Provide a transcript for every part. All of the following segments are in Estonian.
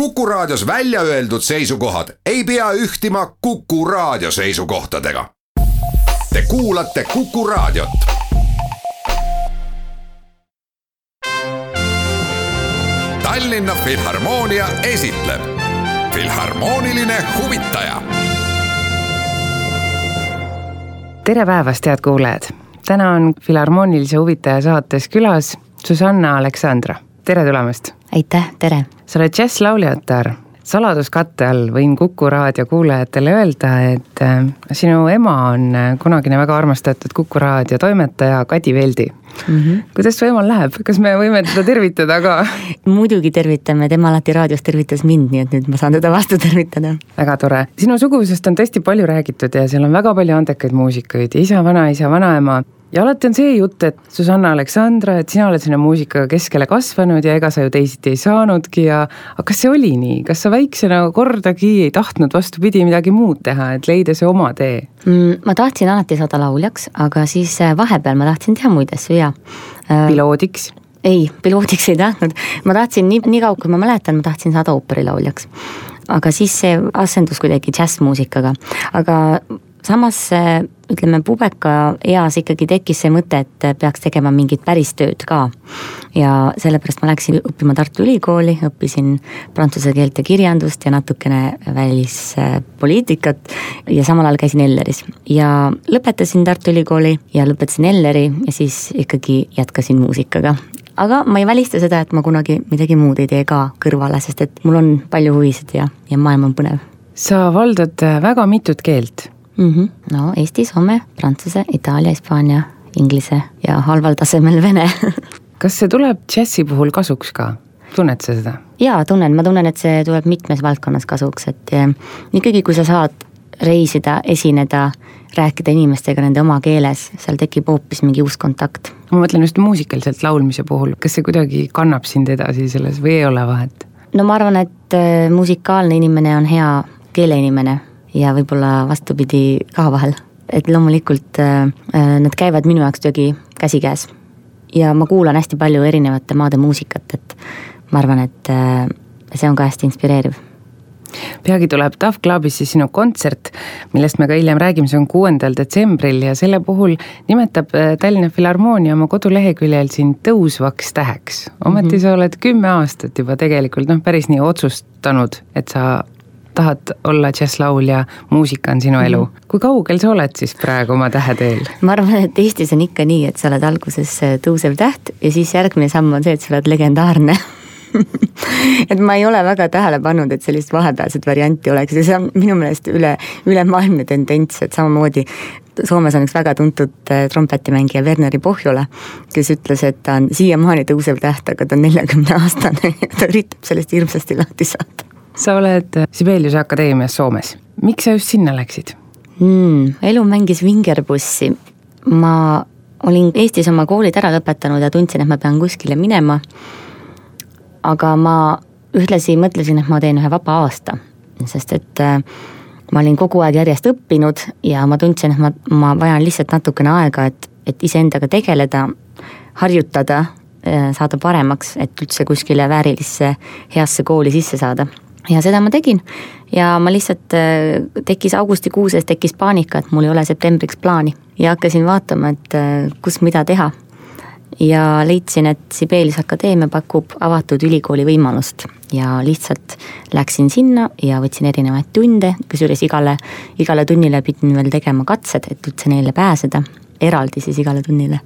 Kuku Raadios välja öeldud seisukohad ei pea ühtima Kuku Raadio seisukohtadega. Te kuulate Kuku Raadiot. Tallinna Filharmoonia esitleb Filharmooniline huvitaja. tere päevast, head kuulajad! täna on Filharmoonilise huvitaja saates külas Susanna Aleksandra, tere tulemast! aitäh, tere! Sa oled džässlauljatär, saladuskatte all võin Kuku raadio kuulajatele öelda, et äh, sinu ema on äh, kunagine väga armastatud Kuku raadio toimetaja Kadi Veldi mm. -hmm. kuidas su emal läheb, kas me võime teda tervitada ka? muidugi tervitame, tema alati raadios tervitas mind, nii et nüüd ma saan teda vastu tervitada. väga tore, sinu suguvõsast on tõesti palju räägitud ja seal on väga palju andekaid muusikuid, isa, vanaisa, vanaema ja alati on see jutt, et Susanna Aleksandra, et sina oled sinna muusika keskele kasvanud ja ega sa ju teisiti ei saanudki ja aga kas see oli nii, kas sa väiksena kordagi ei tahtnud vastupidi midagi muud teha, et leida see oma tee mm,? ma tahtsin alati saada lauljaks, aga siis äh, vahepeal ma tahtsin teha muid asju ja äh,. piloodiks? ei, piloodiks ei tahtnud, ma tahtsin nii, nii kaua, kui ma mäletan, ma tahtsin saada ooperilauljaks aga siis see asendus kuidagi džässmuusikaga, aga samas ütleme, pubeka eas ikkagi tekkis see mõte, et peaks tegema mingit päris tööd ka. ja sellepärast ma läksin õppima Tartu Ülikooli, õppisin prantsuse keelt ja kirjandust ja natukene välispoliitikat ja samal ajal käisin Elleris. ja lõpetasin Tartu Ülikooli ja lõpetasin Elleri ja siis ikkagi jätkasin muusikaga aga ma ei välista seda, et ma kunagi midagi muud ei tee ka kõrvale, sest et mul on palju huvisid ja, ja maailm on põnev. sa valdad väga mitut keelt mm. -hmm. no eesti, soome, prantsuse, itaalia, hispaania, inglise ja halval tasemel vene kas see tuleb džässi puhul kasuks ka? tunned sa seda? jaa, tunnen, ma tunnen, et see tuleb mitmes valdkonnas kasuks, et eh, ikkagi, kui sa saad reisida, esineda, rääkida inimestega nende oma keeles, seal tekib hoopis mingi uus kontakt. ma mõtlen just muusikaliselt laulmise puhul, kas see kuidagi kannab sind edasi selles või ei ole vahet? no ma arvan, et eh, musikaalne inimene on hea keeleinimene ja võib-olla vastupidi ka vahel. et loomulikult äh, äh, nad käivad minu jaoks kuidagi käsikäes. ja ma kuulan hästi palju erinevate maade muusikat, et ma arvan, et äh, see on ka hästi inspireeriv peagi tuleb Tough Clubis siis sinu kontsert, millest me ka hiljem räägime, see on kuuendal detsembril ja selle puhul nimetab Tallinna Filharmoonia oma koduleheküljel sind tõusvaks täheks. ometi mm -hmm. sa oled kümme aastat juba tegelikult noh, päris nii otsustanud, et sa tahad olla džässlaulja, muusika on sinu elu. -hmm. kui kaugel sa oled siis praegu oma täheteel? ma arvan, et Eestis on ikka nii, et sa oled alguses äh, tõusev täht ja siis järgmine samm on see, et sa oled legendaarne et ma ei ole väga tähele pannud, et sellist vahepealset varianti oleks ja see on minu meelest üle, ülemaailmne tendents, et samamoodi Soomes on üks väga tuntud äh, trompetimängija Werneri Pohjola, kes ütles, et ta on siiamaani tõusev täht, aga ta on neljakümne aastane ja ta üritab sellest hirmsasti lahti saada sa oled Sibeliuse Akadeemias Soomes, miks sa just sinna läksid mm,? elu mängis vingerpussi, ma olin Eestis oma koolid ära lõpetanud ja tundsin, et ma pean kuskile minema. aga ma ühtlasi mõtlesin, et ma teen ühe vaba aasta, sest et äh, ma olin kogu aeg järjest õppinud ja ma tundsin, et ma, ma vajan lihtsalt natukene aega, et, et iseendaga tegeleda, harjutada, äh, saada paremaks, et üldse kuskile väärilisse heasse kooli sisse saada ja seda ma tegin. Ja ma lihtsalt, äh, tekkis augustikuu sees tekkis paanika, et mul ei ole septembriks plaani. Ja hakkasin vaatama, et äh, kus mida teha. ja leidsin, et Sibelius Akadeemia pakub avatud ülikooli võimalust. Ja lihtsalt läksin sinna ja võtsin erinevaid tunde, kusjuures igale, igale tunnile pidin veel tegema katsed, et üldse neile pääseda, eraldi siis igale tunnile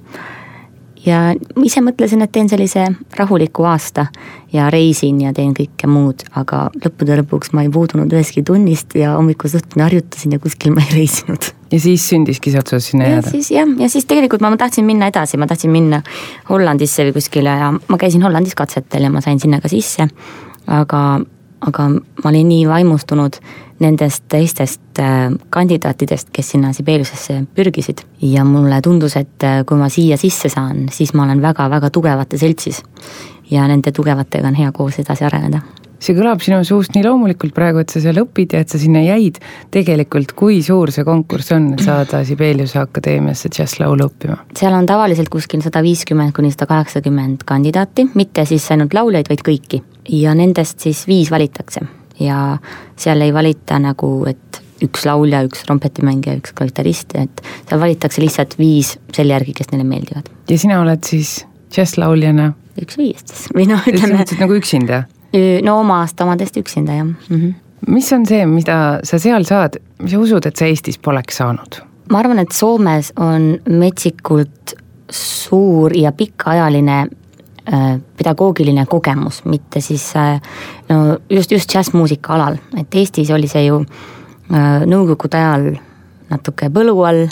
ja ise mõtlesin, et teen sellise rahuliku aasta ja reisin ja teen kõike muud, aga lõppude lõpuks ma ei puudunud ühestki tunnist ja hommikust õhtuni harjutasin ja kuskil ma ei reisinud. ja siis sündiski see otsus sinna jääda? siis jah, ja siis tegelikult ma, ma tahtsin minna edasi, ma tahtsin minna Hollandisse või kuskile ja ma käisin Hollandis katsetel ja ma sain sinna ka sisse, aga, aga ma olin nii vaimustunud nendest teistest äh, kandidaatidest, kes sinna Sibeliusesse pürgisid. ja mulle tundus, et äh, kui ma siia sisse saan, siis ma olen väga-väga tugevate seltsis. ja nende tugevatega on hea koos edasi areneda see kõlab sinu suust nii loomulikult praegu, et sa seal õpid ja et sa sinna jäid. tegelikult, kui suur see konkurss on, et saada Sibeliuse Akadeemiasse džässlaulu õppima? seal on tavaliselt kuskil sada viiskümmend kuni sada kaheksakümmend kandidaati, mitte siis ainult lauljaid, vaid kõiki. ja nendest siis viis valitakse ja seal ei valita nagu, et üks laulja, üks trompetimängija, üks kitarrist, et seal valitakse lihtsalt viis selle järgi, kes neile meeldivad. ja sina oled siis džässlauljana? üks viiest siis või noh, ütleme. nagu üksinda? no oma aasta omadest üksinda jah mm. -hmm. mis on see, mida sa seal saad, mis sa usud, et sa Eestis poleks saanud? ma arvan, et Soomes on metsikult suur ja pikaajaline pedagoogiline kogemus, mitte siis äh, no just, just džässmuusika alal, et Eestis oli see ju äh, nõukogude ajal natuke põlu all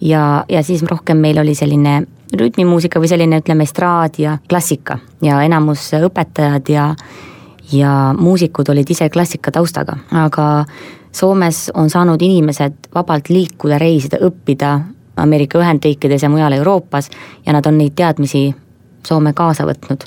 ja, ja siis rohkem meil oli selline rütmimuusika või selline, ütleme, estraad ja klassika ja enamus õpetajad ja ja muusikud olid ise klassika taustaga, aga Soomes on saanud inimesed vabalt liikuda, reisida, õppida Ameerika Ühendriikides ja mujal Euroopas ja nad on neid teadmisi Soome kaasa võtnud.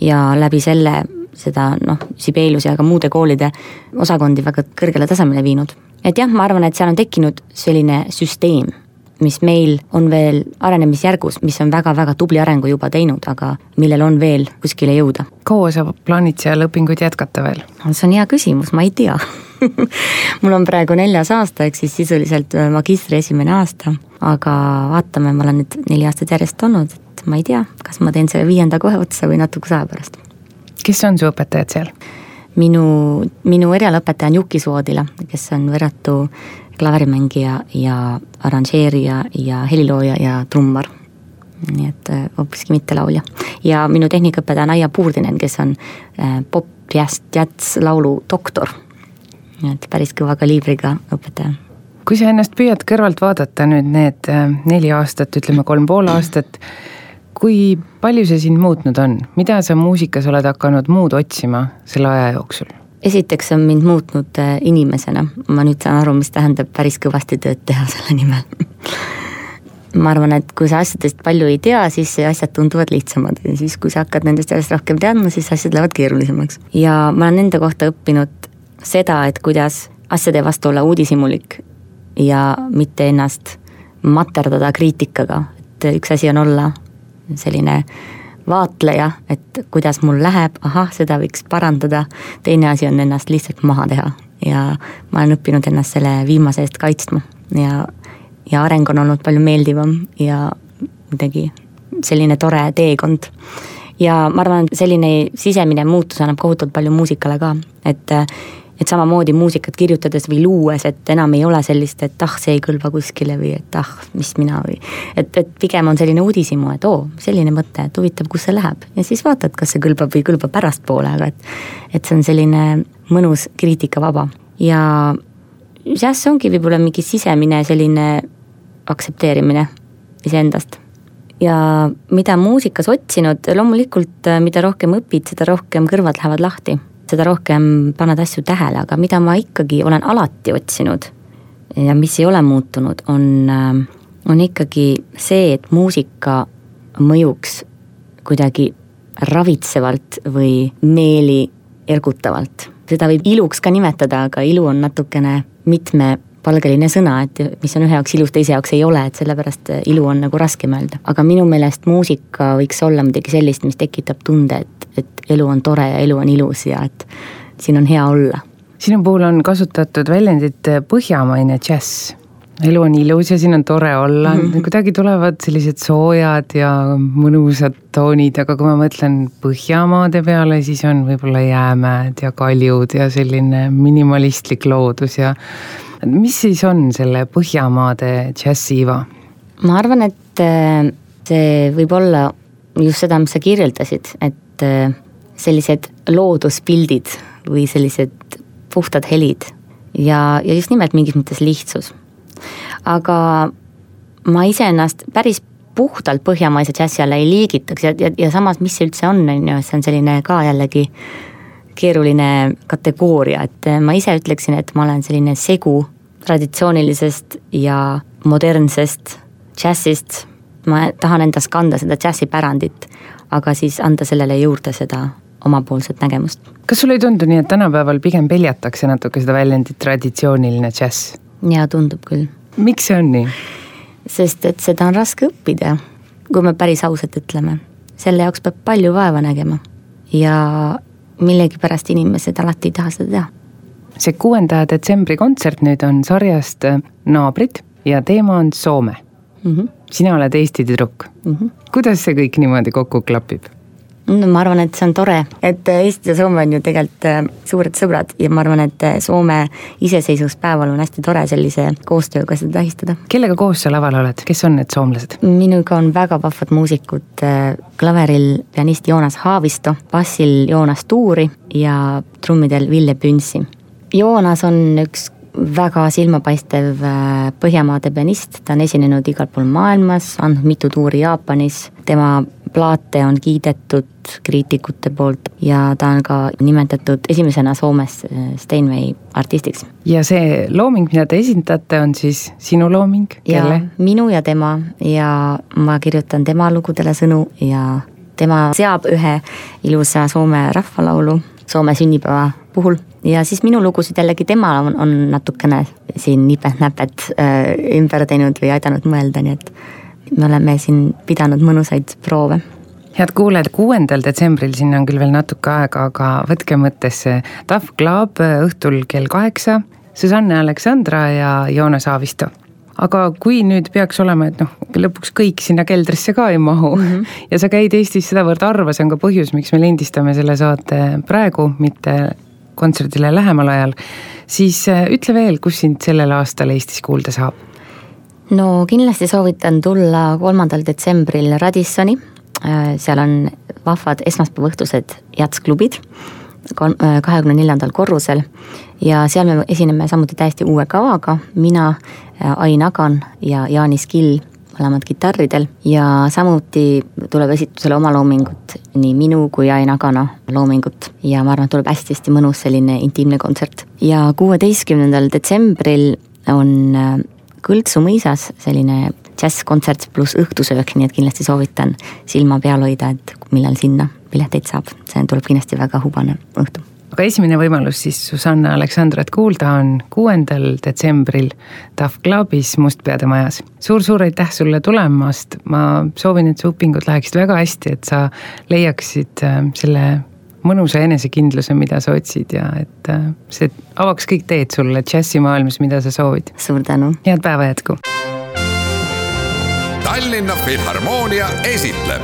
ja läbi selle seda noh, Sibeliuse ja ka muude koolide osakondi väga kõrgele tasemele viinud. et jah, ma arvan, et seal on tekkinud selline süsteem mis meil on veel arenemisjärgus, mis on väga-väga tubli arengu juba teinud, aga millel on veel kuskile jõuda. kaua sa plaanid seal õpinguid jätkata veel? see on hea küsimus, ma ei tea mul on praegu neljas aasta, ehk siis sisuliselt äh, magistri esimene aasta, aga vaatame, ma olen nüüd neli aastat järjest olnud, et ma ei tea, kas ma teen selle viienda kohe otsa või natukese aja pärast. kes on su õpetajad seal? minu, minu erialaõpetaja on Juki Soodila, kes on võrratu klaverimängija ja arranžeerija ja helilooja ja trummar. nii et äh, hoopiski mitte laulja. ja minu tehnikaõpetaja on Aija Puurdinen, kes on äh, pop, jazz, jazz, laulu doktor. nii et päris kõva kaliibriga õpetaja kui sa ennast püüad kõrvalt vaadata nüüd need äh, neli aastat, ütleme kolm pool aastat, kui palju see sind muutnud on, mida sa muusikas oled hakanud muud otsima selle aja jooksul? Esiteks on mind muutnud äh, inimesena, ma nüüd saan aru, mis tähendab päris kõvasti tööd teha selle nimel. Ma arvan, et kui sa asjadest palju ei tea, siis asjad tunduvad lihtsamad. Ja siis, kui sa hakkad nendest järjest rohkem teadma, siis asjad lähevad keerulisemaks. ja ma olen enda kohta õppinud seda, et kuidas asjade vastu olla uudishimulik ja mitte ennast materdada kriitikaga, et üks asi on olla selline vaatleja, et kuidas mul läheb, ahah, seda võiks parandada, teine asi on ennast lihtsalt maha teha. Ja ma olen õppinud ennast selle viimase eest kaitsma. Ja, ja areng on olnud palju meeldivam ja kuidagi selline tore teekond. ja ma arvan, et selline sisemine muutus annab kohutavalt palju muusikale ka, et et samamoodi muusikat kirjutades või luues, et enam ei ole sellist, et ah, see ei kõlba kuskile või et ah, mis mina või. et, et pigem on selline uudishimu, et oo, selline mõte, et huvitav, kus see läheb ja siis vaatad, kas see kõlbab või ei kõlba pärastpoole, aga et. et see on selline mõnus kriitikavaba ja jah, see ongi võib-olla mingi sisemine selline aktsepteerimine iseendast ja mida muusikas otsinud, loomulikult mida rohkem õpid, seda rohkem kõrvad lähevad lahti seda rohkem paned asju tähele, aga mida ma ikkagi olen alati otsinud ja mis ei ole muutunud, on, äh, on ikkagi see, et muusika mõjuks kuidagi ravitsevalt või meeli ergutavalt. seda võib iluks ka nimetada, aga ilu on natukene mitmepalgeline sõna, et mis on ühe jaoks ilus, teise jaoks ei ole, et sellepärast ilu on nagu raskem öelda. aga minu meelest muusika võiks olla midagi sellist, mis tekitab tunde, et et elu on tore ja elu on ilus ja et siin on hea olla. sinu puhul on kasutatud väljendit põhjamaine džäss. elu on ilus ja siin on tore olla mm, -hmm. kuidagi tulevad sellised soojad ja mõnusad toonid, aga kui ma mõtlen Põhjamaade peale, siis on võib-olla jäämäed ja kaljud ja selline minimalistlik loodus ja mis siis on selle Põhjamaade džässi iva? ma arvan, et äh, see võib olla just seda, mis sa kirjeldasid, et äh, sellised looduspildid või sellised puhtad helid ja, ja just nimelt mingis mõttes lihtsus. aga ma iseennast päris puhtalt põhjamaise džässi alla ei liigitaks ja, ja, ja samas, mis see üldse on, on ju, see on selline ka jällegi keeruline kategooria, et ma ise ütleksin, et ma olen selline segu traditsioonilisest ja modernsest džässist, ma tahan endas kanda seda džässipärandit, aga siis anda sellele juurde seda omapoolset nägemust. kas sulle ei tundu nii, et tänapäeval pigem peljatakse natuke seda väljendit traditsiooniline džäss? jaa, tundub küll. miks see on nii? sest et seda on raske õppida, kui me päris ausalt ütleme. selle jaoks peab palju vaeva nägema ja millegipärast inimesed alati ei taha seda teha. see kuuenda detsembri kontsert nüüd on sarjast Naabrid ja teema on Soome mm. -hmm. sina oled Eesti tüdruk mm. -hmm. kuidas see kõik niimoodi kokku klapib? No ma arvan, et see on tore, et Eesti ja Soome on ju tegelikult äh, suured sõbrad ja ma arvan, et äh, Soome iseseisvuspäeval on hästi tore sellise koostööga seda tähistada. kellega koos sa laval oled, kes on need soomlased? minuga on väga vahvad muusikud, äh, klaveril pianist Joonas Haavisto, bassil Joonas Tuuri ja trummidel Ville Pünssi. Joonas on üks väga silmapaistev Põhjamaade pianist, ta on esinenud igal pool maailmas, andnud mitu tuuri Jaapanis, tema plaate on kiidetud kriitikute poolt ja ta on ka nimetatud esimesena Soomes äh, Steinway artistiks. ja see looming, mida te esindate, on siis sinu looming, kelle? minu ja tema ja ma kirjutan tema lugudele sõnu ja tema seab ühe ilusa Soome rahvalaulu Soome sünnipäeva puhul ja siis minu lugusid jällegi tema on, on natukene siin nipet-näpet äh, ümber teinud või aidanud mõelda, nii et me oleme siin pidanud mõnusaid proove. Head kuulajad, kuuendal detsembril, sinna on küll veel natuke aega, aga võtke mõttesse. Tough Club õhtul kell kaheksa, Susanne Aleksandra ja Joonas Aavisto. aga kui nüüd peaks olema, et noh, lõpuks kõik sinna keldrisse ka ei mahu mm -hmm. ja sa käid Eestis sedavõrd harva, see on ka põhjus, miks me lindistame selle saate praegu, mitte kontserdile lähemal ajal, siis äh, ütle veel, kus sind sellel aastal Eestis kuulda saab no kindlasti soovitan tulla kolmandal detsembril Radissoni, äh, seal on vahvad esmaspäeva õhtused jatsklubid äh, kahekümne neljandal korrusel. Ja seal me esineme samuti täiesti uue kavaga, mina, äh, Ain Agan ja Jaanis Kill, mõlemad kitarridel. Ja samuti tuleb esitusele oma loomingut, nii minu kui Ain Agana loomingut. Ja ma arvan, et tuleb hästi-hästi mõnus selline intiimne kontsert. ja kuueteistkümnendal detsembril on Kõltsu mõisas selline džässkontsert pluss õhtusöök, nii et kindlasti soovitan silma peal hoida, et millal sinna pileteid saab, see tuleb kindlasti väga hubane õhtu. Aga esimene võimalus siis Susanna Aleksandrat kuulda on kuuendal detsembril Tough Clubis Mustpeade majas. Suur,. suur-suur aitäh sulle tulemast, ma soovin, et su õpingud läheksid väga hästi, et sa leiaksid äh, selle mõnusa enesekindluse, mida sa otsid ja et äh, see avaks kõik teed sulle džässimaailmas, mida sa soovid. suur tänu. head päeva jätku. Tallinna Filharmoonia esitleb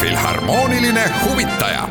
Filharmooniline huvitaja